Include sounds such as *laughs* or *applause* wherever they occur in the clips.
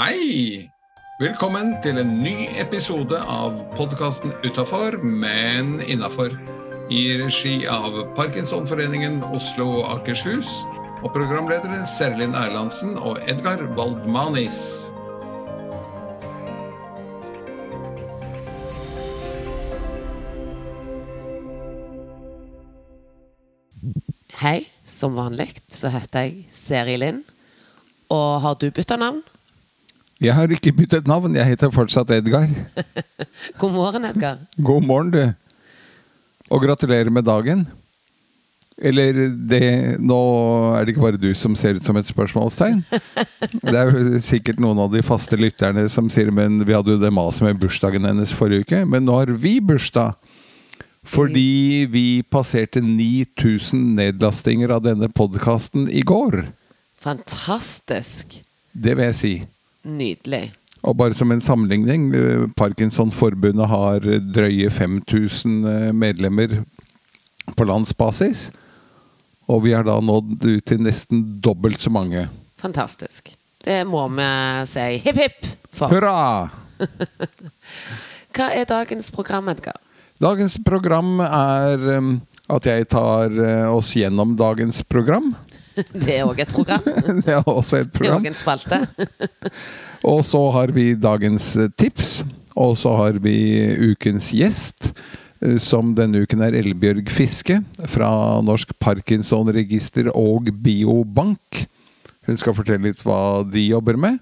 Hei! Velkommen til en ny episode av podkasten Utafor, men innafor. I regi av Parkinsonforeningen Oslo og Akershus. Og programledere Serlin Erlandsen og Edgar Baldmanis. Hei, som vanlig så heter jeg Seri Lind. Og har du bytta navn? Jeg har ikke byttet navn, jeg heter fortsatt Edgar. *laughs* God morgen, Edgar. God morgen, du. Og gratulerer med dagen. Eller det Nå er det ikke bare du som ser ut som et spørsmålstegn. Det er jo sikkert noen av de faste lytterne som sier Men vi hadde jo det maset med bursdagen hennes forrige uke. Men nå har vi bursdag. Fordi vi passerte 9000 nedlastinger av denne podkasten i går. Fantastisk. Det vil jeg si. Nydelig. Og bare som en sammenligning, eh, Parkinsonforbundet har drøye 5000 eh, medlemmer på landsbasis. Og vi har da nådd ut til nesten dobbelt så mange. Fantastisk. Det må vi si hipp hipp for. Hurra! *laughs* Hva er dagens program, Edgar? Dagens program er um, at jeg tar oss gjennom dagens program. Det er òg et program. Det er også et program. *laughs* Det er også en spalte. *laughs* Og så har vi dagens eh, tips. Og så har vi ukens gjest, eh, som denne uken er Elbjørg Fiske fra Norsk Parkinsonregister og Biobank. Hun skal fortelle litt hva de jobber med.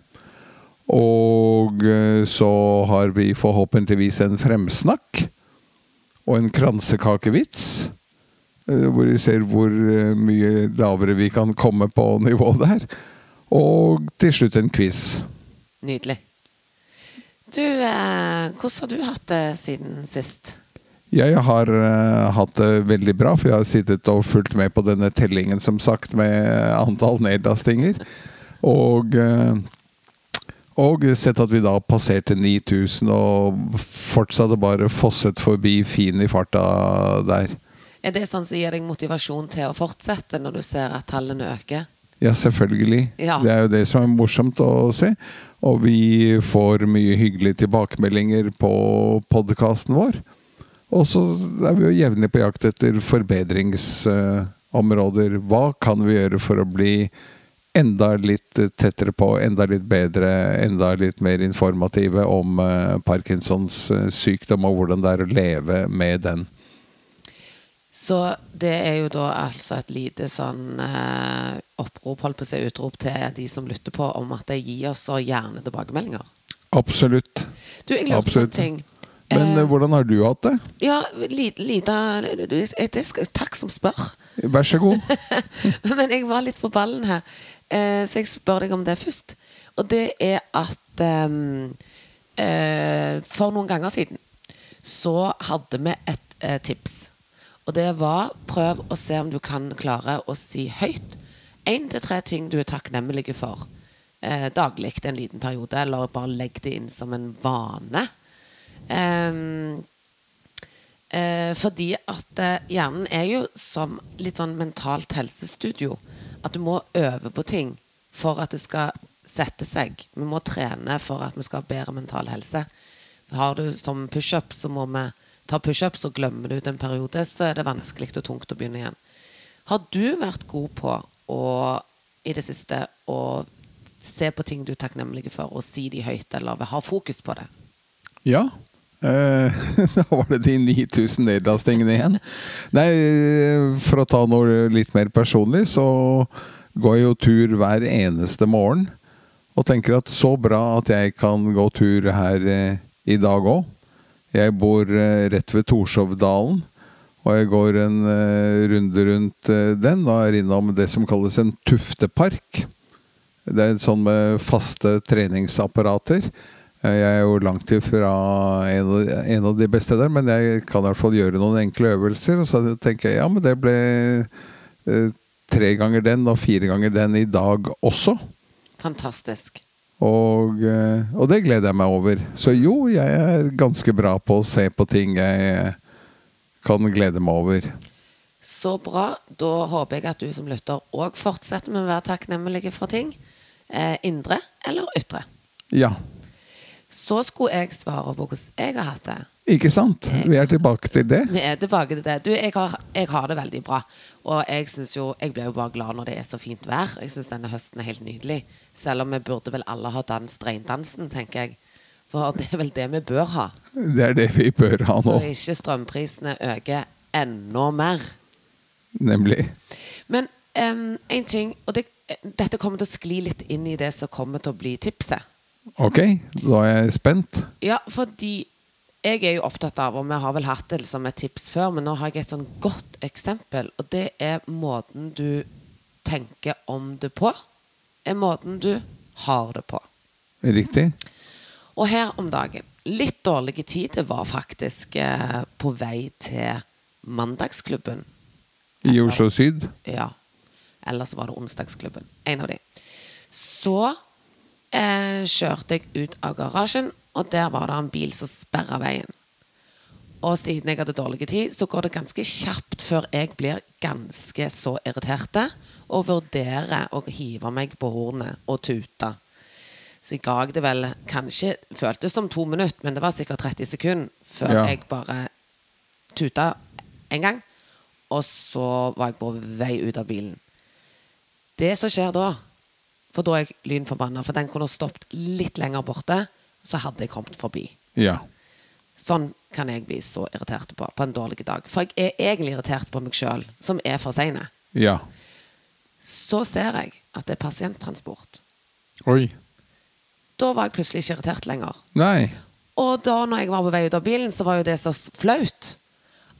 Og eh, så har vi forhåpentligvis en fremsnakk. Og en kransekakevits. Eh, Hvor vi ser hvor eh, mye lavere vi kan komme på nivå der. Og til slutt en quiz. Nydelig. Du, eh, hvordan har du hatt det siden sist? Jeg har eh, hatt det veldig bra, for jeg har sittet og fulgt med på denne tellingen, som sagt, med antall nedlastinger. Og, eh, og sett at vi da passerte 9000, og fortsatte bare fosset forbi fin i farta der. Er det sånn som gir deg motivasjon til å fortsette når du ser at tallene øker? Ja, selvfølgelig. Ja. Det er jo det som er morsomt å se. Og vi får mye hyggelige tilbakemeldinger på podkasten vår. Og så er vi jo jevnlig på jakt etter forbedringsområder. Hva kan vi gjøre for å bli enda litt tettere på, enda litt bedre, enda litt mer informative om eh, Parkinsons eh, sykdom, og hvordan det er å leve med den. Så det er jo da altså et lite sånn eh, opprop, holdt på å si utrop til de som lytter på, om at de gir oss så gjerne tilbakemeldinger. Absolutt. Du, jeg lurer på en ting. Men Eh, eh, hvordan har du hatt det? ja, Lita, lite det Takk som spør. Vær så god. *laughs* Men jeg var litt på ballen her, eh, så jeg spør deg om det først. Og det er at ehm, eh, For noen ganger siden så hadde vi et eh, tips. Og det var prøv å se om du kan klare å si høyt én til tre ting du er takknemlig for eh, daglig en liten periode, eller bare legg det inn som en vane. Ehm, Eh, fordi at eh, hjernen er jo som litt sånn mentalt helsestudio. At du må øve på ting for at det skal sette seg. Vi må trene for at vi skal ha bedre mental helse. Har du som pushup, så må vi ta pushups og glemmer du ut en periode, så er det vanskelig og tungt å begynne igjen. Har du vært god på å, i det siste å se på ting du er takknemlig for, og si de høyt, eller ha fokus på det? Ja. Eh, *laughs* da var det de 9000 nedlastingene igjen. Nei, for å ta noe litt mer personlig, så går jeg jo tur hver eneste morgen. Og tenker at så bra at jeg kan gå tur her eh, i dag òg. Jeg bor eh, rett ved Torshovdalen. Og jeg går en eh, runde rundt eh, den og er innom det som kalles en tuftepark. Det er en sånn med faste treningsapparater. Jeg er jo langt ifra en av, de beste der, men jeg kan i hvert fall gjøre noen enkle øvelser. Og så tenker jeg ja, men det ble tre ganger den og fire ganger den i dag også. Fantastisk. Og, eh, og det gleder jeg meg over. Så jo, jeg er ganske bra på å se på ting jeg kan glede meg over. Så bra. Da håper jeg at du som lytter òg fortsetter med å være takknemlig for ting. Eh, indre eller ytre. Ja. Så skulle jeg svare på hvordan jeg har hatt det. Ikke sant? Vi er tilbake til det. Vi er tilbake til det. Du, jeg har, jeg har det veldig bra. Og jeg synes jo, jeg blir jo bare glad når det er så fint vær. Jeg syns denne høsten er helt nydelig. Selv om vi burde vel alle ha danset reindansen, tenker jeg. For det er vel det vi bør ha. Det er det vi bør ha nå. Så ikke strømprisene øker enda mer. nemlig. Men um, en ting, og det, dette kommer til å skli litt inn i det som kommer til å bli tipset. Ok, da er jeg spent. Ja, fordi jeg er jo opptatt av, og vi har vel hatt det som et tips før, men nå har jeg et sånn godt eksempel, og det er måten du tenker om det på, er måten du har det på. Riktig? Og her om dagen, litt dårlig tid. tider var faktisk eh, på vei til mandagsklubben. I Oslo Syd? Ja. Eller så var det onsdagsklubben. En av de. Så eh, kjørte jeg ut av garasjen, og der var det en bil som sperra veien. Og siden jeg hadde dårlig tid, så går det ganske kjapt før jeg blir ganske så irriterte og vurderer å hive meg på hornet og tute. Så jeg ga det vel kanskje Føltes som to minutter, men det var sikkert 30 sekunder før Ja. jeg bare tuta en gang. Og så var jeg på vei ut av bilen. Det som skjer da For da er jeg lynforbanna, for den kunne stoppet litt lenger borte, så hadde jeg kommet forbi. Ja. Sånn kan jeg bli så irritert på på en dårlig dag. For jeg er egentlig irritert på meg sjøl, som er for seine. Ja. Så ser jeg at det er pasienttransport. Oi. Da var jeg plutselig ikke irritert lenger. Nei. Og da når jeg var på vei ut av bilen, så var jo det så flaut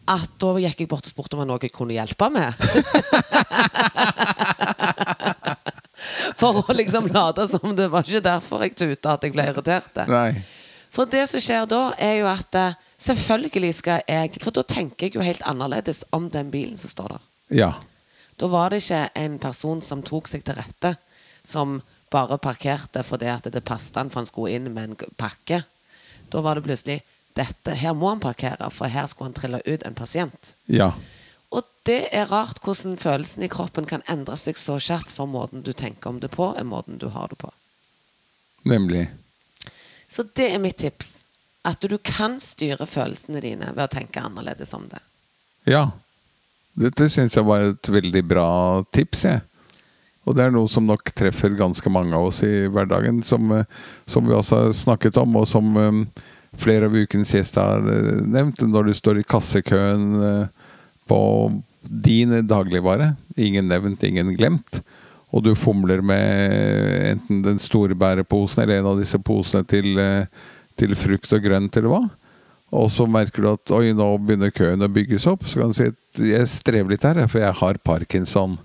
at da gikk jeg bort og spurte om det var noe jeg kunne hjelpe med. *laughs* *laughs* For å liksom late som det var ikke derfor jeg tuta at jeg ble irritert. Nei. For det som skjer da, er jo at eh, selvfølgelig skal jeg For da tenker jeg jo helt annerledes om den bilen som står der. Ja. Da var det ikke en person som tok seg til rette, som bare parkerte fordi at det passet han for han skulle inn med en pakke. Da var det plutselig dette, Her må han parkere, for her skulle han trille ut en pasient. Ja. Og det er rart hvordan følelsen i kroppen kan endre seg så kjapt, for måten du tenker om det på, er måten du har det på. Nemlig. Så det er mitt tips. At du kan styre følelsene dine ved å tenke annerledes om det. Ja. Dette syns jeg var et veldig bra tips, jeg. Og det er noe som nok treffer ganske mange av oss i hverdagen, som, eh, som vi også har snakket om, og som eh, flere av ukens gjester har eh, nevnt. Når du står i kassekøen på din dagligvare, ingen nevnt, ingen glemt, og du fomler med enten den store bæreposen eller en av disse posene til, eh, til frukt og grønt eller hva, og så merker du at oi, nå begynner køen å bygges opp. Så kan du si at jeg strever litt her, for jeg har parkinson.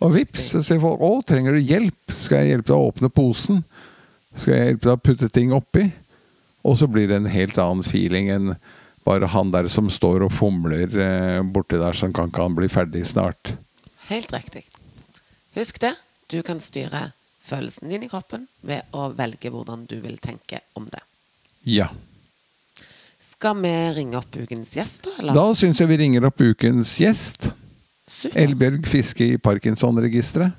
Og vips, så sier folk å, trenger du hjelp? Skal jeg hjelpe deg å åpne posen? Skal jeg hjelpe deg å putte ting oppi? Og så blir det en helt annen feeling enn bare han der som står og fomler eh, borti der, sånn kan ikke han bli ferdig snart. Helt riktig. Husk det. Du kan styre følelsen din i kroppen ved å velge hvordan du vil tenke om det. Ja. Skal vi ringe opp ukens gjest, da? Eller? Da syns jeg vi ringer opp ukens gjest. Super. Elbjørg Fiske i Parkinson-registeret.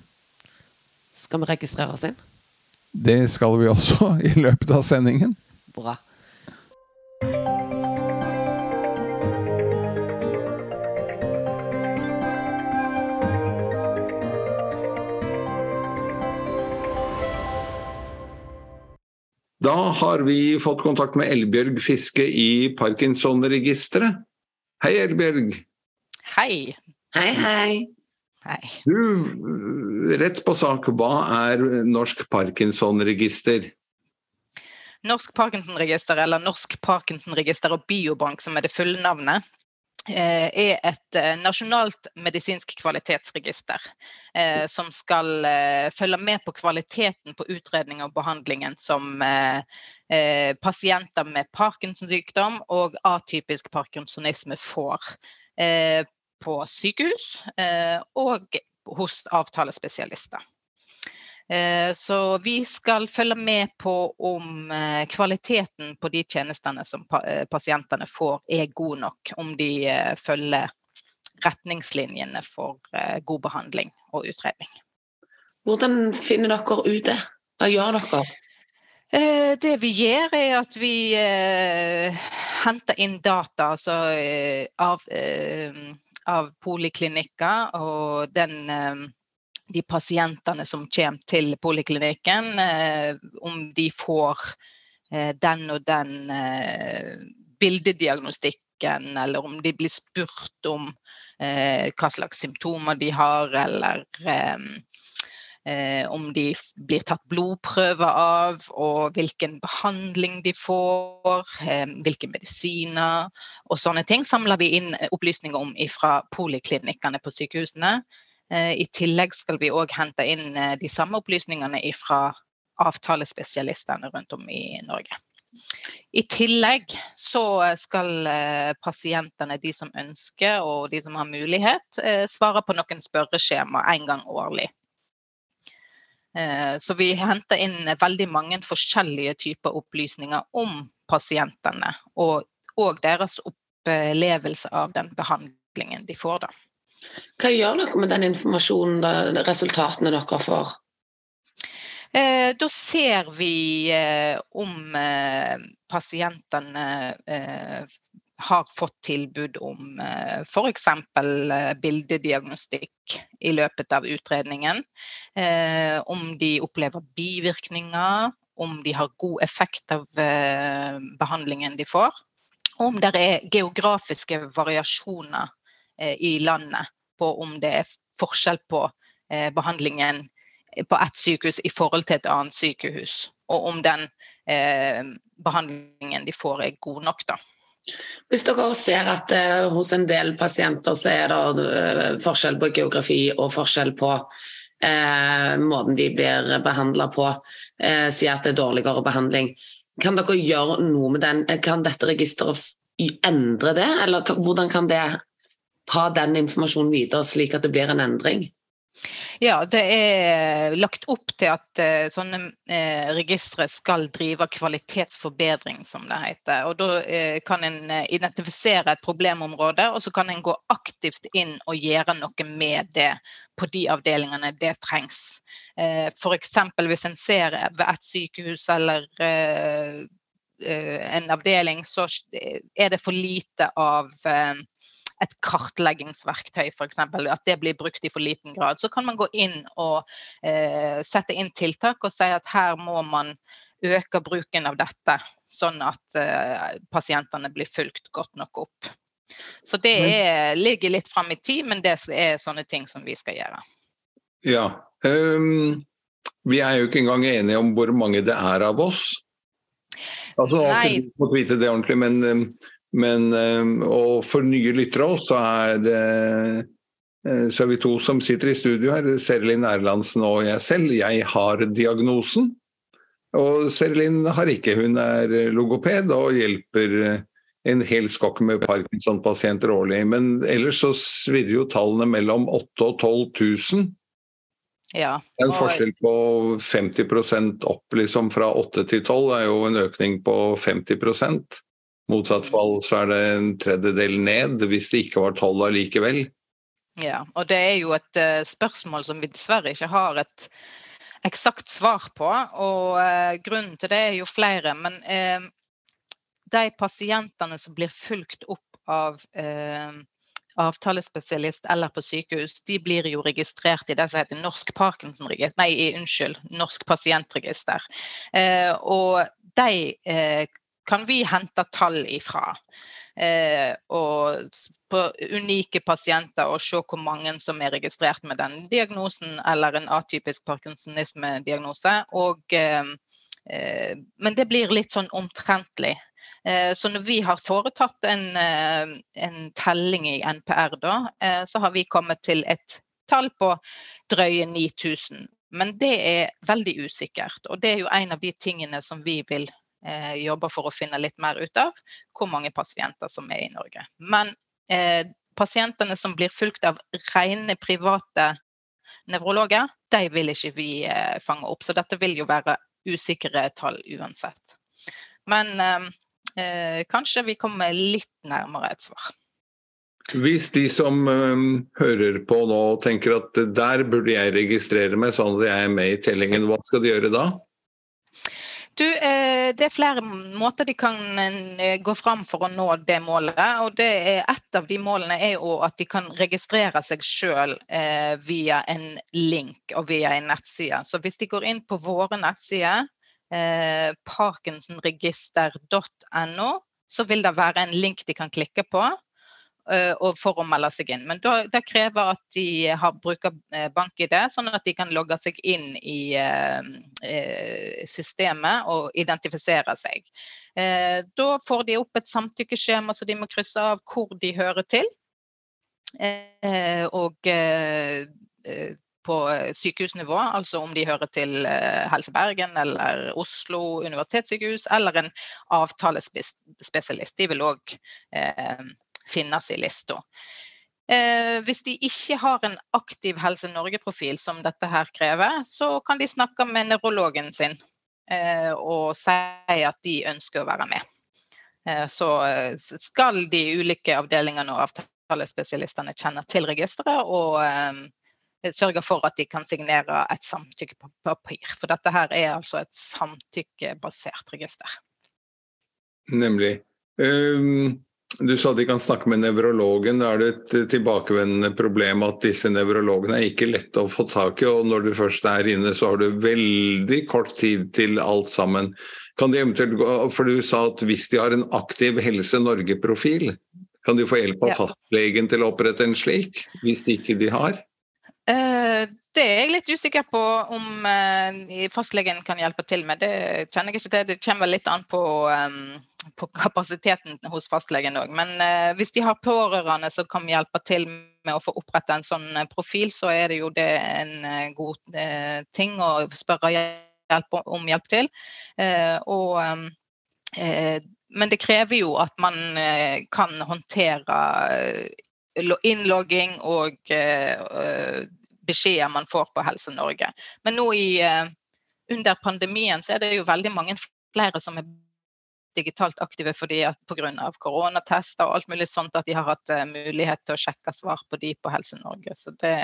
Skal vi registrere oss inn? Det skal vi også *laughs* i løpet av sendingen. Bra. Da har vi fått kontakt med Elbjørg Fiske i Parkinson-registeret. Hei, Elbjørg. Hei. Hei, hei. Hei. Du, rett på sak, hva er Norsk Parkinson-register? Norsk Parkinson-register, eller Norsk Parkinson-register og biobank, som er det fulle navnet, er et eh, nasjonalt medisinsk kvalitetsregister eh, som skal eh, følge med på kvaliteten på utredning og behandlingen som eh, eh, pasienter med Parkinson-sykdom og atypisk parkinsonisme får eh, på sykehus eh, og hos avtalespesialister. Eh, Så vi skal følge med på om eh, kvaliteten på de tjenestene som eh, pasientene får er god nok. Om de følger retningslinjene for god behandling og utredning. Hvordan finner dere ut det? Hva gjør dere? Det vi gjør, er at vi henter inn data altså, av, av poliklinikker og den, de pasientene som kommer til poliklinikken, eh, om de får den og den bildediagnostikken, eller om de blir spurt om hva slags symptomer de har, eller eh, om de blir tatt blodprøver av, og hvilken behandling de får, eh, hvilke medisiner og sånne ting samler vi inn opplysninger om fra poliklinikkene på sykehusene. Eh, I tillegg skal vi òg hente inn eh, de samme opplysningene fra avtalespesialistene rundt om i Norge. I tillegg så skal eh, pasientene, de som ønsker og de som har mulighet, svare på noen spørreskjema en gang årlig. Så vi henter inn veldig mange forskjellige typer opplysninger om pasientene, og, og deres opplevelse av den behandlingen de får. Da. Hva gjør dere med den informasjonen, resultatene dere får? Eh, da ser vi eh, om pasientene har fått tilbud om eh, f.eks. Eh, bildediagnostikk i løpet av utredningen. Eh, om de opplever bivirkninger, om de har god effekt av behandlingen de får. Om det er geografiske variasjoner i landet på om det er forskjell på behandlingen på ett sykehus i forhold til et annet sykehus. Og om den behandlingen de får er god nok, da. Hvis dere ser at hos en del pasienter så er det forskjell på geografi og forskjell på uh, måten de blir behandla på, sier at det er dårligere behandling. Kan dere gjøre noe med den? Kan dette registeret endre det, eller hvordan kan det ta den informasjonen videre slik at det blir en endring? Ja, det er lagt opp til at uh, sånne uh, registre skal drive kvalitetsforbedring, som det heter. Og Da uh, kan en identifisere et problemområde, og så kan en gå aktivt inn og gjøre noe med det på de avdelingene det trengs. F.eks. hvis en ser ved et sykehus eller en avdeling, så er det for lite av et kartleggingsverktøy, f.eks. At det blir brukt i for liten grad. Så kan man gå inn og eh, sette inn tiltak og si at her må man øke bruken av dette, sånn at eh, pasientene blir fulgt godt nok opp. Så det er, ligger litt fram i tid, men det er sånne ting som vi skal gjøre. Ja. Um, vi er jo ikke engang enige om hvor mange det er av oss. Altså, Nei. ikke fått vite det ordentlig, men um, men, eh, og for nye lyttere òg, så er det eh, så er vi to som sitter i studio her, Serlin Erlandsen og jeg selv. Jeg har diagnosen, og Serlin har ikke. Hun er logoped og hjelper en hel skokk med Parkinson-pasienter årlig. Men ellers så svirrer jo tallene mellom 8000 og 12 000. Ja, og... En forskjell på 50% opp liksom fra 8 til 12 er jo en økning på 50 motsatt fall så er det en tredjedel ned, hvis det ikke var tolv allikevel. Ja, og det er jo et uh, spørsmål som vi dessverre ikke har et eksakt svar på. Og uh, grunnen til det er jo flere. Men uh, de pasientene som blir fulgt opp av avtalespesialist eller på sykehus, de blir jo registrert i det som heter Norsk Parkinson-register, nei, unnskyld, Norsk pasientregister. og de kan vi hente tall ifra. Eh, og på unike pasienter og se hvor mange som er registrert med den diagnosen eller en atypisk parkinsonisme-diagnose. Eh, eh, men det blir litt sånn omtrentlig. Eh, så når vi har foretatt en, eh, en telling i NPR, da, eh, så har vi kommet til et tall på drøye 9000. Men det er veldig usikkert. Og det er jo en av de tingene som vi vil eh, jobber for å finne litt mer ut av hvor mange pasienter som er i Norge. Men eh, pasientene som blir fulgt av rene private nevrologer, de vil ikke vi eh, fange opp. Så dette vil jo være usikre tall uansett. Men eh, eh, kanskje vi kommer litt nærmere et svar. Hvis de som um, hører på nå tenker at der burde jeg registrere meg sånn at jeg er med i tellingen, hva skal de gjøre da? Du, det er flere måter de kan eh, gå fram for å nå det målet. og det er Et av de målene er jo at de kan registrere seg sjøl eh, via en link og via en nettside. Så hvis de går inn på våre nettsider, eh, parkinsonregister.no, så vil det være en link de kan klikke på. Eh, for å melde seg inn. Men det krever at de har, bruker eh, bank-ID, sånn at de kan logge seg inn i eh, systemet og identifisere seg. Da får de opp et samtykkeskjema så de må krysse av hvor de hører til. Og på sykehusnivå, altså om de hører til Helse Bergen eller Oslo universitetssykehus eller en avtalespesialist. De vil òg finnes i lista. Eh, hvis de ikke har en aktiv Helse Norge-profil, som dette her krever, så kan de snakke med nevrologen sin eh, og si at de ønsker å være med. Eh, så eh, skal de ulike avdelingene og avtalespesialistene kjenne til registeret og eh, sørge for at de kan signere et samtykkepapir. For dette her er altså et samtykkebasert register. Nemlig. Um du sa de kan snakke med nevrologen. Da er det et tilbakevendende problem at disse nevrologene er ikke lette å få tak i, og når du først er inne, så har du veldig kort tid til alt sammen. Kan de eventuelt gå, for Du sa at hvis de har en aktiv Helse Norge-profil, kan de få hjelp av fastlegen til å opprette en slik, hvis de ikke de har? Det er jeg litt usikker på om uh, fastlegen kan hjelpe til med. Det kjenner jeg ikke til. Det kommer litt an på um, på kapasiteten hos fastlegen òg. Men eh, hvis de har pårørende som kan hjelpe til med å få opprette en sånn eh, profil, så er det jo det en eh, god eh, ting å spørre hjelp om hjelp til. Eh, og, eh, men det krever jo at man kan håndtere innlogging og beskjeder man får på Helse Norge. Men nå i, under pandemien så er det jo veldig mange flere som er digitalt aktive fordi at pga. koronatester og alt mulig sånt at de har hatt uh, mulighet til å sjekke svar på de på Helse Norge. Så det,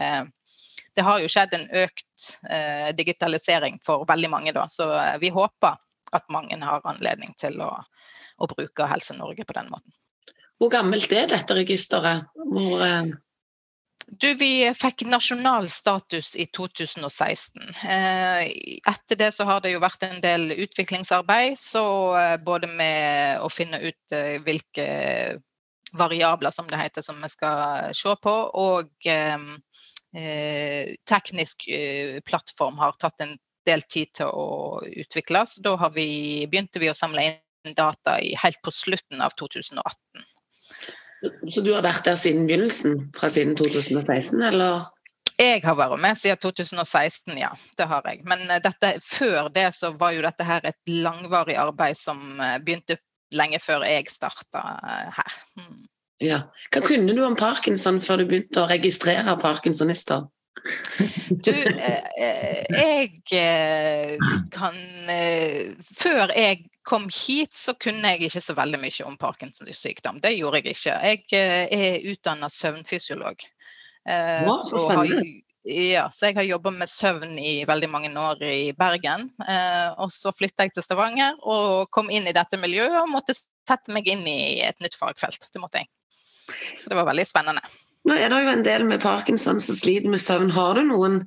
det har jo skjedd en økt eh, digitalisering for veldig mange da. Så vi håper at mange har anledning til å, å, bruke Helse Norge på den måten. Hvor gammelt er dette registeret? Hvor, du, vi fikk nasjonal status i 2016. Eh, etter det så har det jo vært en del utviklingsarbeid, så eh, både med å finne ut eh, hvilke variabler, som det heter, som vi skal se på, og teknisk plattform har tatt en del tid til å utvikles. Da vi, begynte vi å samle inn data helt på slutten av 2018. Så du har vært der siden begynnelsen, fra siden 2016, eller? Jeg har vært med siden 2016, ja. Det har jeg. Men eh, dette, før det så var jo dette her et langvarig arbeid som eh, begynte lenge før jeg starta eh, her. Hmm. Ja. Hva kunne du om parkinson før du begynte å registrere parkinsonister? Du, jeg kan Før jeg kom hit, så kunne jeg ikke så veldig mye om Parkinsons sykdom. Det gjorde jeg ikke. Jeg eh, er utdanna søvnfysiolog. Eh, wow, så spennende. Ja, så jeg har jobba med søvn i veldig mange år i Bergen. Eh, og så flytta jeg til Stavanger og kom inn i dette miljøet og måtte sette meg inn i et nytt fagfelt. Det måtte jeg. Så det var veldig spennende. Nå er det jo en del med parkinson som sliter med søvn. Har du noen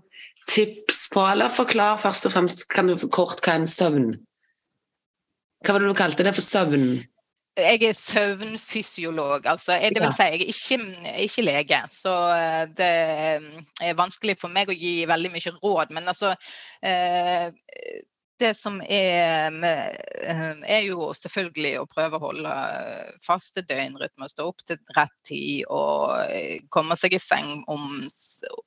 tips på, eller forklar først og fremst kan du kort hva en søvn hva var det du kalte det for søvn? Jeg er søvnfysiolog. altså Det vil si, jeg er ikke, ikke, lege. Så eh, det er vanskelig for meg å gi veldig mye råd. Men altså eh, Det som er eh, er jo selvfølgelig å prøve å holde faste døgnrytmer, stå opp til rett tid og komme seg i seng om,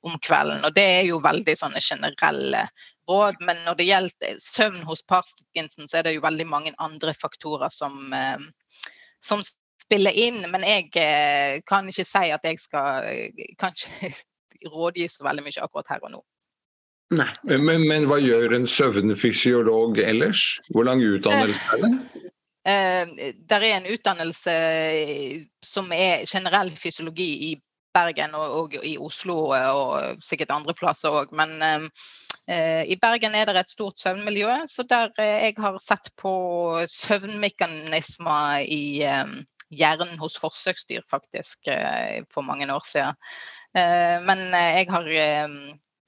om kvelden. Og det er jo veldig sånne generelle råd. Men når det gjelder søvn hos Parkinson, så er det jo veldig mange andre faktorer som, eh, som spiller inn. Men jeg eh, kan ikke si at jeg skal kan *laughs* rådgi så veldig mye akkurat her og nå. Nei. Men, men hva gjør en søvnfysiolog ellers? Hvor lang utdannelse er det? Uh, det er en utdannelse som er generell fysiologi i Bergen og, og i Oslo og sikkert andre plasser òg. Men Eh, I Bergen er det et stort søvnmiljø, så der eh, jeg har sett på søvnmekanismer i eh, hjernen hos forsøksdyr, faktisk, for mange år siden. Men jeg har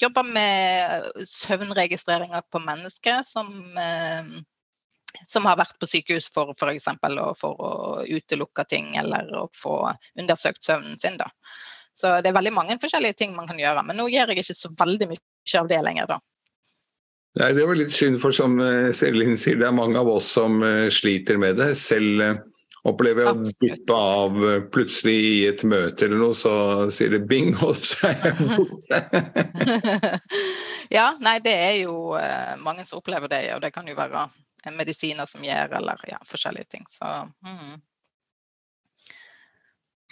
jobba med søvnregistreringer på mennesker som som har vært på sykehus for f.eks. For å utelukke ting eller å få undersøkt søvnen sin. Da. Så det er veldig mange forskjellige ting man kan gjøre. Men nå gjør jeg ikke så veldig mye av det lenger, da. Nei, Det var litt synd, for som eh, Selin sier, det er mange av oss som eh, sliter med det. Selv eh, opplever jeg å duppe av plutselig i et møte eller noe, så sier det bing, og så er jeg borte. *laughs* ja, nei, det er jo mange som opplever det, og det kan jo være medisiner som gjør, eller ja, forskjellige ting. Så mm.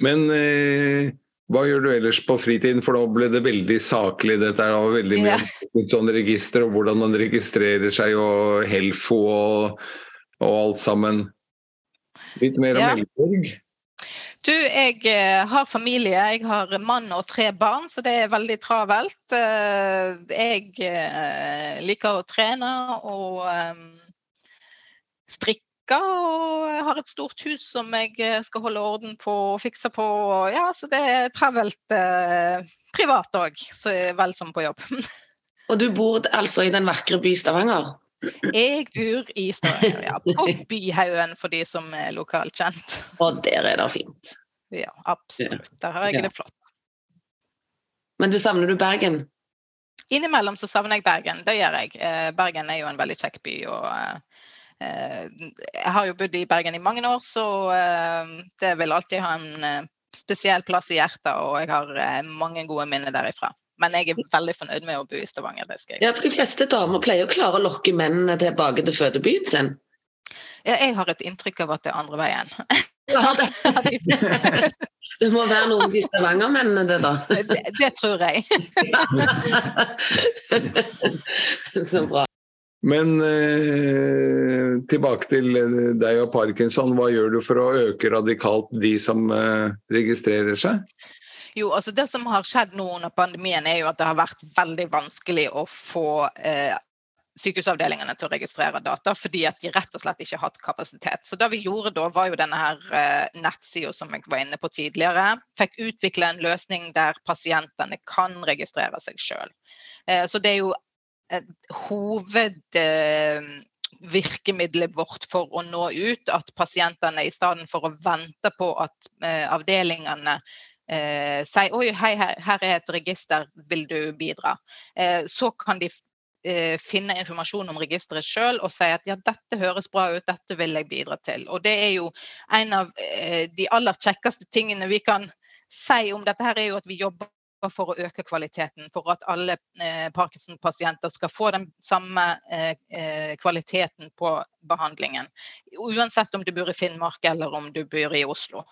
Men eh, hva gjør du ellers på fritiden, for nå ble det veldig saklig. Dette er veldig mye ja. sånn register og hvordan man registrerer seg, og Helfo og, og alt sammen. Litt mer om ja. Elleborg? Du, jeg uh, har familie. Jeg har mann og tre barn, så det er veldig travelt. Uh, jeg uh, liker å trene og strikke og jeg har et stort hus som jeg eh, skal holde orden på og fikse på. Ja, så det er travelt eh, privat òg, vel som på jobb. *laughs* Og du bor altså i den vakre by Stavanger? Jeg bor i Stavanger, ja. På Byhaugen, for de som er lokalt kjent. Og der er det fint? Ja, absolutt. Der har jeg ja. det flott. Men du savner du Bergen? Innimellom så savner jeg Bergen, det gjør jeg. Eh, Bergen er jo en veldig kjekk by. og Eh, jeg har jo bodd i Bergen i mange år, så eh, det vil alltid ha en spesiell plass i hjertet. Og jeg har mange gode minner derifra. Men jeg er veldig fornøyd med å bo i Stavanger. det skal jeg. Ja, for De fleste damer pleier å klare å lokke mennene tilbake til fødebyen sin? Ja, jeg har et inntrykk av at det er andre veien. *laughs* Ja, det. *laughs* *laughs* det må være noen av de Stavanger-mennene, det, da? Det, det tror jeg. Så bra. Men eh, tilbake til eh, deg og parkinson. Hva gjør du for å øke radikalt de som eh, registrerer seg? Jo, altså Det som har skjedd nå under pandemien, er jo at det har vært veldig vanskelig å få eh, sykehusavdelingene til å registrere data, fordi at de rett og slett ikke har hatt kapasitet. Så det vi gjorde da, var jo denne her eh, nettsida som jeg var inne på tidligere. Fikk utvikle en løsning der pasientene kan registrere seg sjøl. Eh, så det er jo hovedvirkemiddelet vårt for å nå ut. At pasientene i stedet for å vente på at eh, avdelingene eh, sier oi, hei, her er et register, vil du bidra? Eh, så kan de eh, finne informasjon om registeret sjøl og si at ja, dette høres bra ut, dette vil jeg bidra til. Og det er jo en av eh, de aller kjekkeste tingene vi kan si om dette her, er jo at vi jobber for å øke kvaliteten, for at alle eh, Parkinson-pasienter skal få den samme eh, eh, kvaliteten på behandlingen. Uansett om du bor i Finnmark eller om du bor i Oslo.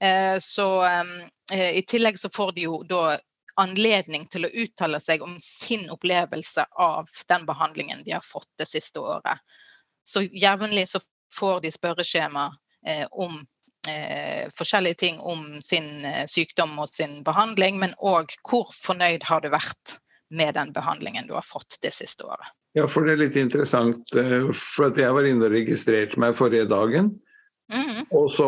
Eh, så eh, I tillegg så får de jo da anledning til å uttale seg om sin opplevelse av den behandlingen de har fått det siste året. Så jevnlig så får de spørreskjema eh, om eh, forskjellige ting om sin eh, sykdom og sin behandling, men òg hvor fornøyd har du vært med den behandlingen du har fått det siste året. Ja, for det er litt interessant, eh, for at jeg var inne og registrerte meg forrige dagen. Mm. Og så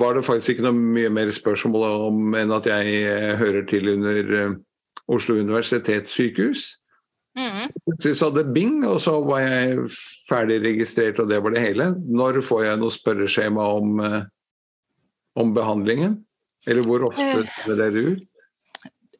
var det faktisk ikke noe mye mer spørsmål om enn at jeg eh, hører til under Oslo universitetssykehus. Mm. Så hadde bing, og så var jeg ferdig registrert, og det var det hele. Når får jeg noe spørreskjema om om behandlingen? Eller hvor ofte eh. det dere ut?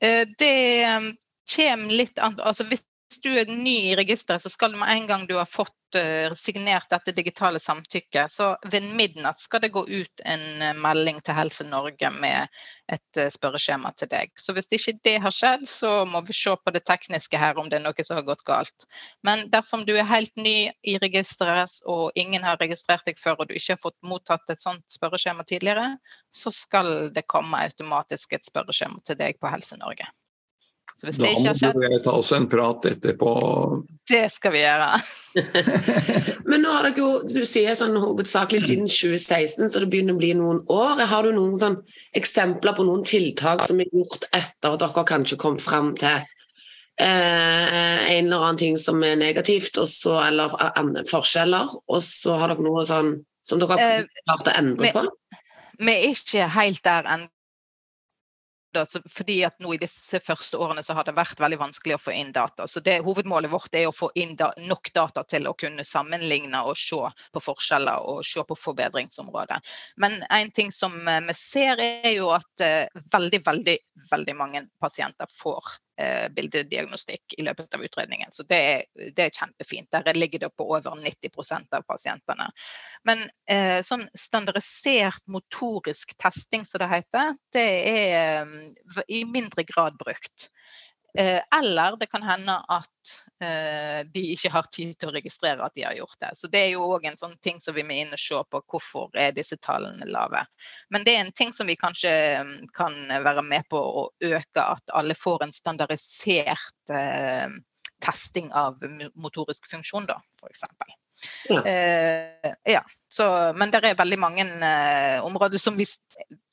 Eh, det um, kommer litt an altså Hvis du er ny i registeret, så skal du med en gang du har fått uh, signert dette digitale samtykket, så ved midnatt skal det gå ut en uh, melding til Helse Norge med et uh, spørreskjema til deg. Så hvis ikke det har skjedd, så må vi se på det tekniske her om det er noe som har gått galt. Men dersom du er helt ny i registeret og ingen har registrert deg før og du ikke har fått mottatt et sånt spørreskjema tidligere, så skal det komme automatisk et spørreskjema til deg på Helse Norge. Så hvis da det ikke har skjedd Da må vi ta oss en prat etterpå. Det skal vi gjøre. *laughs* Men nå har dere jo, du sier sånn hovedsakelig siden 2016, så det begynner å bli noen år. Har du noen sånn eksempler på noen tiltak som er gjort etter at dere kanskje kom fram til eh, en eller annen ting som er negativt, og så, eller forskjeller, og så har dere noe sånn som dere har Eh, klart å endre på? Vi er ikke helt der ennå. Fordi at nå i disse første årene så har det vært veldig vanskelig å få inn data. Så det, Hovedmålet vårt er å få inn da, nok data til å kunne sammenligne og se på forskjeller og se på forbedringsområder. Men en ting som eh, vi ser er jo at eh, veldig, veldig, veldig mange pasienter får bildediagnostikk i løpet av utredningen. Så det er, det er kjempefint. Der ligger det på over 90% av pasientene. Men eh, sånn standardisert motorisk testing, som det heter, det er eh, i mindre grad brukt. Eh, eller det kan hende at eh, de ikke har tid til å registrere at de har gjort det. Så det er jo òg en sånn ting som vi må inn og se på hvorfor er disse tallene lave. Men det er en ting som vi kanskje mm, kan være med på å øke, at alle får en standardisert eh, testing av motorisk funksjon, da, f.eks. Ja. Eh, ja. Så, men det er veldig mange eh, områder som vi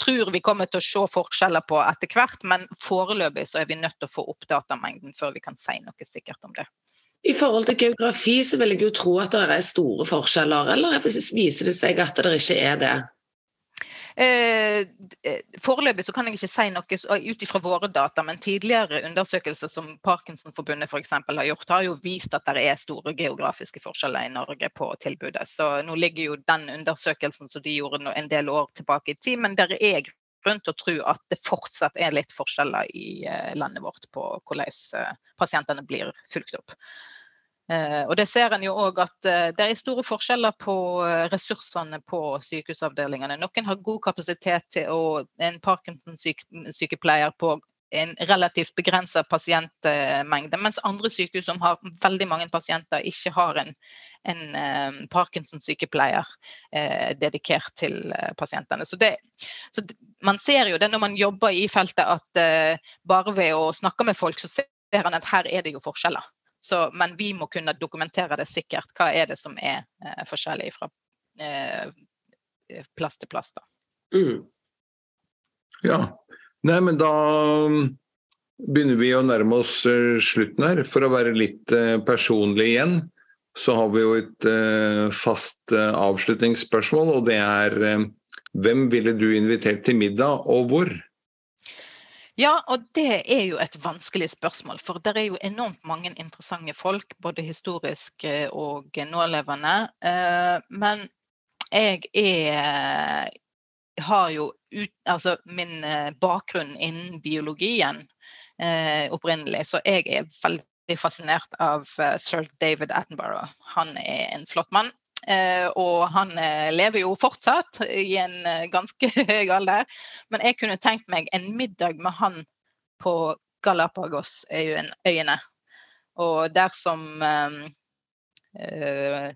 tror vi kommer til å se forskjeller på etter hvert, men foreløpig så er vi nødt til å få opp datamengden før vi kan si noe sikkert om det. I forhold til geografi så vil jeg jo tro at det er store forskjeller, eller viser det seg at det ikke er det? Eh, eh, Foreløpig så kan jeg ikke si noe ut ifra våre data, men tidligere undersøkelser som Parkinsonforbundet for eksempel har gjort, har jo vist at det er store geografiske forskjeller i Norge på tilbudet. Så nå ligger jo den undersøkelsen som de gjorde en del år tilbake i tid, men der er grunn til å tro at det fortsatt er litt forskjeller i eh, landet vårt på hvordan pasientene blir fulgt opp. Eh, og det ser en jo òg at eh, det er store forskjeller på eh, ressursene på sykehusavdelingene. Noen har god kapasitet til å en Parkinson-sykepleier på en relativt begrensa pasientmengde, mens andre sykehus som har veldig mange pasienter, ikke har en, en Parkinson-sykepleier dedikert til pasientene. Så, det, så man ser jo det når man jobber i feltet, at bare ved å snakke med folk, så ser man at her er det jo forskjeller. Så, men vi må kunne dokumentere det sikkert. Hva er det som er eh, forskjellig fra eh, plass til plass, da. Mm. Ja. Nei, men da um, begynner vi å nærme oss eh, slutten her. For å være litt eh, personlig igjen, så har vi jo et eh, fast eh, avslutningsspørsmål, og det er eh, hvem ville du invitert til middag, og hvor? Ja, og det er jo et vanskelig spørsmål. For det er jo enormt mange interessante folk, både historisk eh, og nålevende. Eh, Men jeg er har jo ut, altså min eh, bakgrunn innen biologien opprinnelig, så jeg er veldig fascinert av sir David Attenborough. Han er en flott mann. Eh, og han eh, lever jo fortsatt i en eh, ganske *laughs* høy alder. Men jeg kunne tenkt meg en middag med han på Galapagosøyene. Og dersom som eh,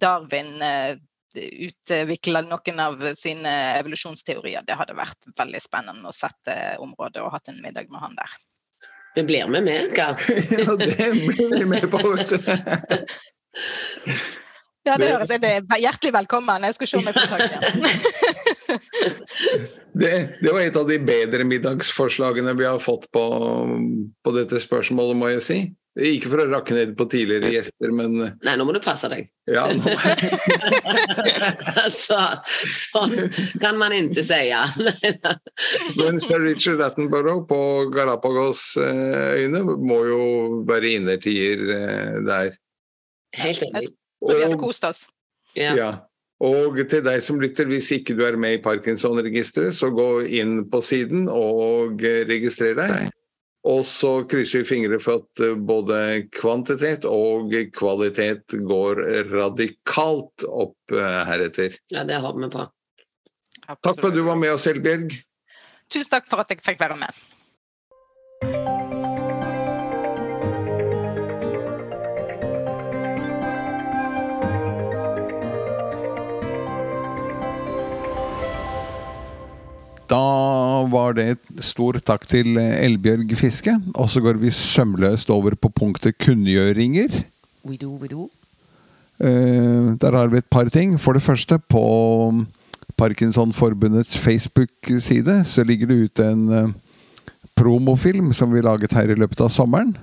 Darwin eh, utvikla noen av sine evolusjonsteorier, det hadde vært veldig spennende å sette området og hatt en middag med han der. Du blir med med, Edgar. ja, det blir vi med *laughs* på. *laughs* Ja, det Det- høres jeg. Det er hjertelig velkommen. Jeg skal se om jeg får tak i *laughs* Det, det var et av de bedre middagsforslagene vi har fått på, på dette spørsmålet, må jeg si. Ikke for å rakke ned på tidligere gjester, men Nei, nå må du passe deg. ja, nå, *laughs* Så, sånn kan man ikke si. *laughs* men sir Richard Attenborough på Galapagosøyene må jo være innertier eh, der. Helt enig. Vi hadde Og, kost oss. Ja. ja. og til deg som lytter, hvis ikke du er med i Parkinson-registeret, så gå inn på siden og registrer deg. Og så krysser vi fingre for at eh, både kvantitet og kvalitet går radikalt opp eh, heretter. ja, det håper vi på. Takk for at du var med oss, Elbjørg. Tusen takk for at jeg fikk være med. Da var det et stor takk til Elbjørg Fiske. Og så går vi sømløst over på punktet kunngjøringer. We do, we do. Der har vi et par ting. For det første, på Parkinsonforbundets Facebook-side så ligger det ute en eh, promofilm som vi laget her i løpet av sommeren.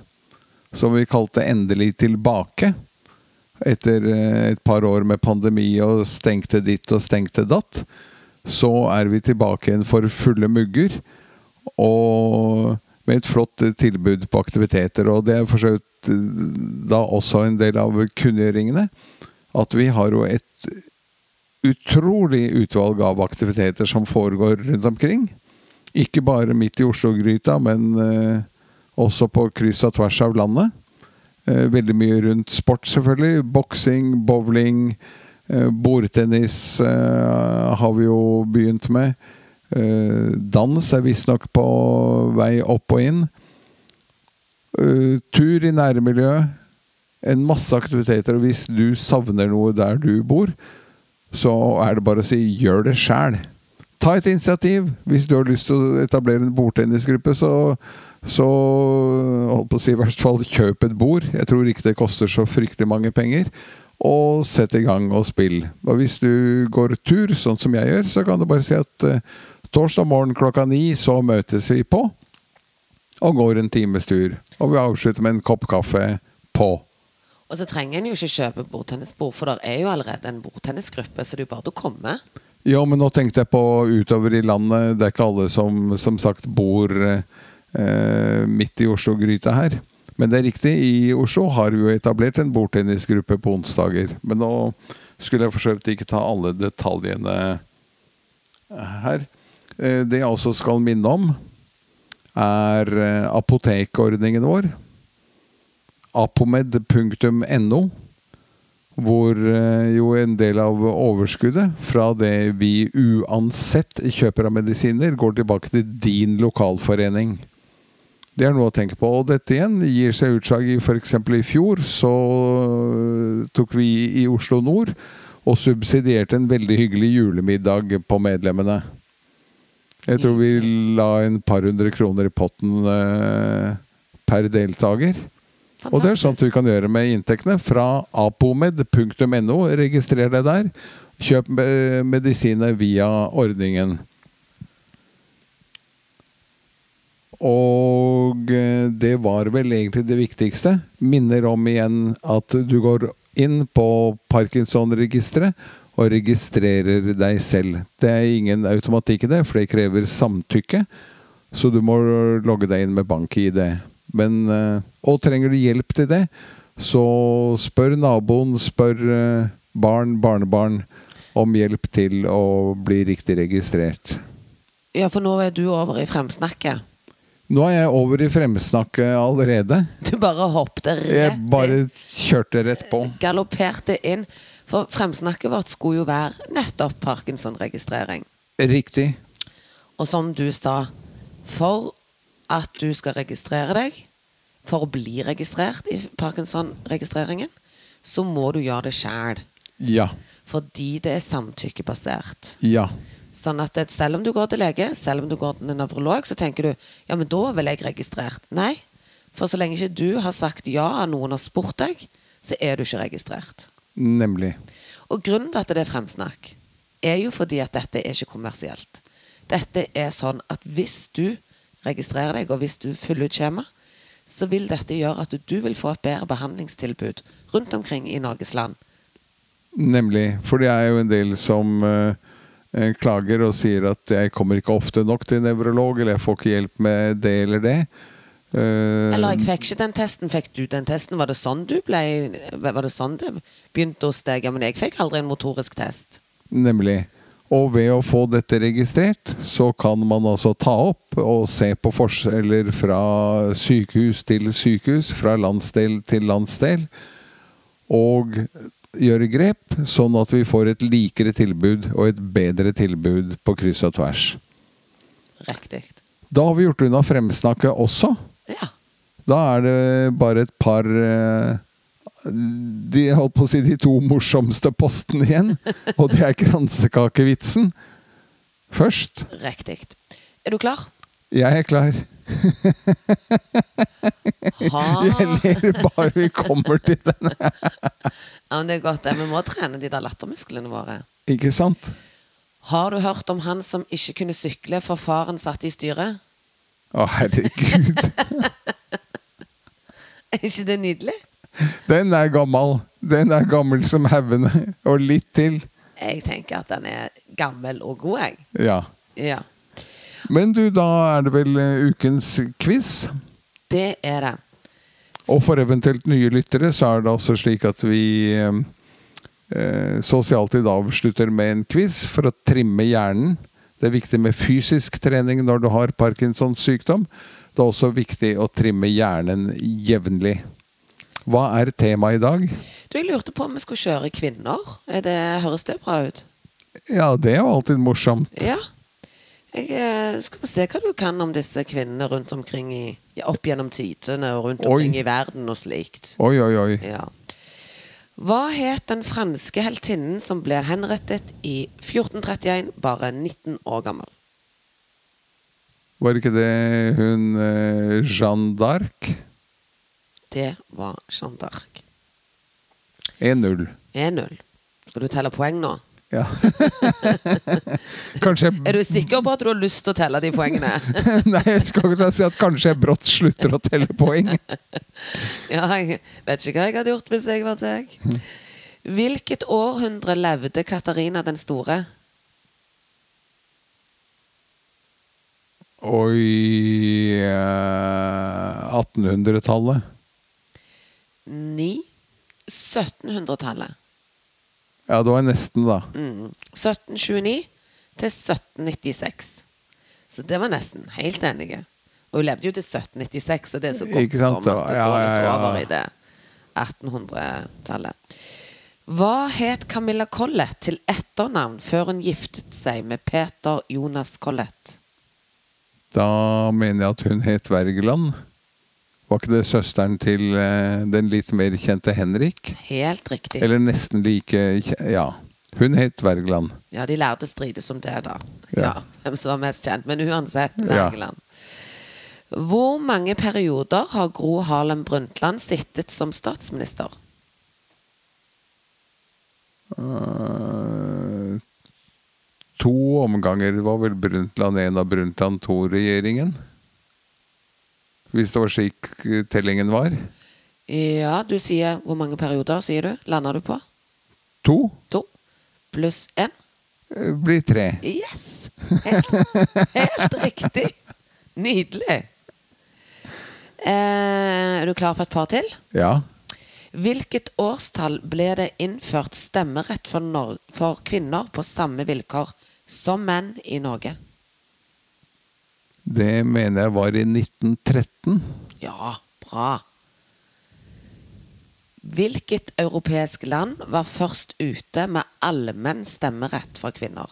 som vi kalte 'Endelig tilbake'. Etter eh, et par år med pandemi og stengte ditt og stengte datt, så er vi tilbake igjen for fulle mugger. Og med et flott eh, tilbud på aktiviteter. Og det er for så vidt eh, da også en del av kunngjøringene. At vi har jo et utrolig utvalg av aktiviteter som foregår rundt omkring. Ikke bare midt i Oslo-gryta, men eh, også på kryss og tvers av landet. Veldig mye rundt sport, selvfølgelig. Boksing, bowling, bordtennis eh, har vi jo begynt med. Eh, dans er visstnok på vei opp og inn. Eh, tur i nærmiljøet. En masse aktiviteter. Og hvis du savner noe der du bor, så er det bare å si 'gjør det sjæl'. Ta et initiativ. Hvis du har lyst til å etablere en bordtennisgruppe, så, så holdt på å si i hvert fall kjøp et bord. Jeg tror ikke det koster så fryktelig mange penger. Og sett i gang og spill. Og hvis du går tur, sånn som jeg gjør, så kan du bare si at eh, torsdag morgen klokka ni så møtes vi på. Og går en times tur. Og vi avslutter med en kopp kaffe på. Og så trenger en jo ikke kjøpe bordtennisbord, for det er jo allerede en bordtennisgruppe, så det er jo bare å komme. Ja, men nå tenkte jeg på utover i landet. Det er ikke alle som som sagt bor eh, midt i Oslo-gryta her. Men det er riktig, i Oslo har vi jo etablert en bordtennisgruppe på onsdager. Men nå skulle jeg for så ikke ta alle detaljene her. Eh, det jeg også skal minne om, er eh, apotekordningen vår. apomed.no hvor eh, jo en del av overskuddet fra det vi uansett kjøper av medisiner, går tilbake til din lokalforening. Det er noe å tenke på. Og dette igjen gir seg utslag i f.eks. i fjor. Så eh, tok vi i Oslo nord og subsidierte en veldig hyggelig julemiddag på medlemmene. Jeg tror vi la en par hundre kroner i potten eh, per deltaker. Og det er sånt vi kan gjøre med inntektene fra apomed.no. Registrer deg der. Kjøp eh, medisiner via ordningen. Og eh, det var vel egentlig det viktigste. Minner om igjen at du går inn på Parkinson-registeret og registrerer deg selv. Det er ingen automatikk i det, for det krever samtykke. Så du må logge deg inn med bank-ID. Eh, og trenger du hjelp til det, så spør naboen, spør eh, barn, barnebarn om hjelp til å bli riktig registrert. Ja, for nå er du over i fremsnakket. Nå er jeg over i fremsnakket allerede. Du bare hoppet rett Jeg bare kjørte rett på. Galopperte inn. For fremsnakket vårt skulle jo være nettopp Parkinson-registrering. Riktig. Og som du sa, for at du skal registrere deg, for å bli registrert i Parkinson-registreringen, så må du gjøre det sjæl. Ja. Fordi det er samtykkebasert. Ja. Sånn at det, selv om du går til lege, selv om du går til en nevrolog, så tenker du ja, men da vil jeg registrert. Nei, for så lenge ikke du har sagt ja, av noen har spurt deg, så er du ikke registrert. Nemlig. Og grunnen til at det er fremsnakk, er jo fordi at dette er ikke kommersielt. Dette er sånn at hvis du registrerer deg, og hvis du fyller ut skjema, så vil dette gjøre at du vil få et bedre behandlingstilbud rundt omkring i Norges land. Nemlig. For det er jo en del som eh, klager og sier at jeg kommer ikke ofte nok til nevrolog, eller jeg får ikke hjelp med det eller det. Eh, Eller jeg fikk ikke den testen, fikk du den testen? Var det sånn du ble Var det sånn det begynte hos deg? Men jeg fikk aldri en motorisk test. Nemlig. Og ved å få dette registrert, så kan man altså ta opp og se på forskjeller fra sykehus til sykehus, fra landsdel til landsdel, og gjøre grep, sånn at vi får et likere tilbud og et bedre tilbud på kryss og tvers. Riktig. Da har vi gjort unna fremsnakket også. Ja. Da er det bare et par eh, de, holdt på å si de to morsomste postene igjen. *laughs* Og det er kransekakevitsen. Først. Riktig. Er du klar? Jeg er klar. Jeg ler bare vi kommer til den. Ja, men det er godt, det. Vi må trene de der lattermusklene våre. Ikke sant? Har du hørt om han som ikke kunne sykle for faren satt i styret? Å, herregud. *laughs* Er ikke det nydelig? Den er gammel. Den er gammel som haugene. Og litt til. Jeg tenker at den er gammel og god, jeg. Ja. Ja. Men du, da er det vel eh, ukens quiz. Det er det. Og for eventuelt nye lyttere så er det altså slik at vi eh, sosialt i dag si avslutter med en quiz for å trimme hjernen. Det er viktig med fysisk trening når du har Parkinsons sykdom. Det er også viktig å trimme hjernen jevnlig. Hva er temaet i dag? Du, Jeg lurte på om vi skulle kjøre kvinner. Er det, høres det bra ut? Ja, det er jo alltid morsomt. Ja. Jeg eh, skal vi se hva du kan om disse kvinnene rundt omkring i, ja, opp gjennom tidene og rundt Oi. omkring i verden og slikt. Oi, oi, oi. Ja. Hva het den franske heltinnen som ble henrettet i 1431, bare 19 år gammel? Var ikke det hun eh, Jeanne d'Arc? Det var Jeanne d'Arc. 1-0. 1-0. Skal du telle poeng nå? Ja. *laughs* kanskje Er du sikker på at du har lyst til å telle de poengene? *laughs* Nei, jeg skal ikke si at kanskje jeg brått slutter å telle poeng. *laughs* Ja, jeg vet ikke hva jeg hadde gjort hvis jeg var deg. Hvilket århundre levde Katarina den store? Oi eh, 1800-tallet. Ni. 1700-tallet. Ja, det var nesten, da. Mm. 1729 til 1796. Så det var nesten. Helt enige. Og hun levde jo til 1796, så det er så godt Ikke sant, som at det ja, går litt over i det 1800-tallet. Hva het Camilla Collett til etternavn før hun giftet seg med Peter Jonas Collett? Da mener jeg at hun het Wergeland. Var ikke det søsteren til eh, den litt mer kjente Henrik? Helt riktig. Eller nesten like Ja. Hun het Wergeland. Ja, de lærte strides om det, da. Ja. Ja. Hvem som var mest kjent. Men uansett, Ja. Hvor mange perioder har Gro Harlem Brundtland sittet som statsminister? Uh, to omganger. Det var vel Brundtland 1 og Brundtland 2-regjeringen? Hvis det var slik eh, tellingen var? Ja, du sier hvor mange perioder, sier du? Lander du på? To? To pluss én? Eh, Blir tre. Yes! Helt, helt riktig. Nydelig. Eh, er du klar for et par til? Ja. Hvilket årstall ble det innført stemmerett for, for kvinner på samme vilkår som menn i Norge? Det mener jeg var i 1913. Ja, bra. Hvilket europeisk land var først ute med allmenn stemmerett for kvinner?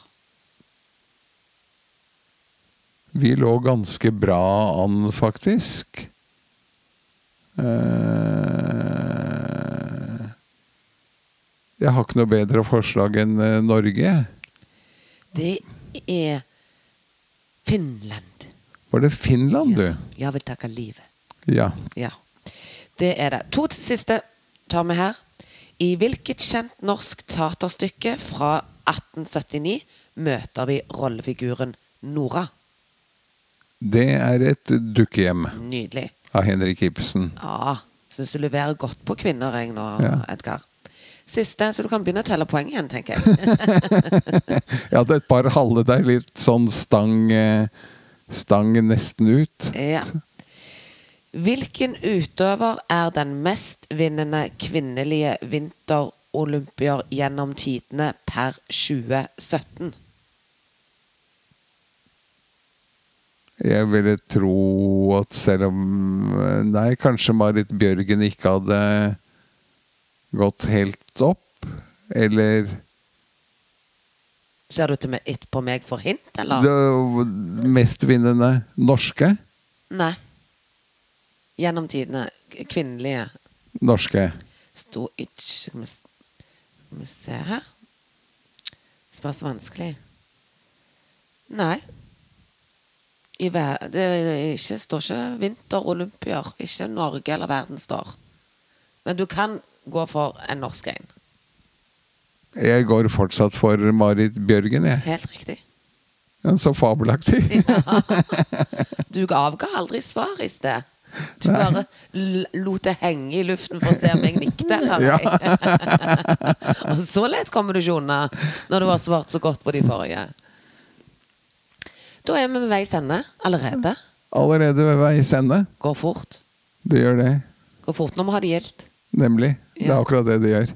Vi lå ganske bra an, faktisk. Eh, Jeg har ikke noe bedre forslag enn eh, Norge. Det er Finland. Var det Finland, du? Jeg vil takke livet. Ja. Ja. Det er det. To til siste tar vi her. I hvilket kjent norsk teaterstykke fra 1879 møter vi rollefiguren Nora? Det er et dukkehjem Nydelig. av Henrik Ibsen. Ja. Syns du leverer godt på kvinner, jeg nå, Ja. Edgar. Siste, så du kan begynne å telle poeng igjen, tenker jeg. *laughs* Jeg hadde et par halve der, litt sånn stang eh, Stang nesten ut. Ja. Hvilken utøver er den mestvinnende kvinnelige vinterolympier gjennom tidene per 2017? Jeg ville tro at selv om Nei, kanskje Marit Bjørgen ikke hadde gått helt opp. Eller Ser du til meg, ett på meg for hint, eller? det mestvinnende norske. Nei. Gjennom tidene. Kvinnelige. Norske. Sto ikke Skal vi se her Spørs vanskelig. Nei. I ver det ikke, står ikke vinterolympier. Ikke Norge eller verden står. Men du kan gå for en norsk en. Jeg går fortsatt for Marit Bjørgen, jeg. Helt riktig. Ja, Så fabelaktig. *laughs* Du avga aldri svar i sted. Du bare lot det henge i luften for å se om jeg nikket eller Ja. *laughs* Og så lett kommer du ikke unna når du har svart så godt på de forrige. Da er vi ved veis ende allerede. Allerede ved veis ende. Går fort. Det gjør det. Går fort når vi har det gildt. Nemlig. Det er akkurat det det gjør.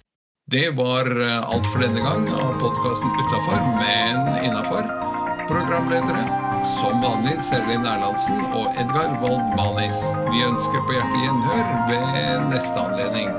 Det var eh, alt for denne gang av podkasten Utafor, men innafor. Programledere som vanlig Serlin Erlandsen og Edgar Wold Manis. Vi ønsker på hjertelig gjenhør ved neste anledning.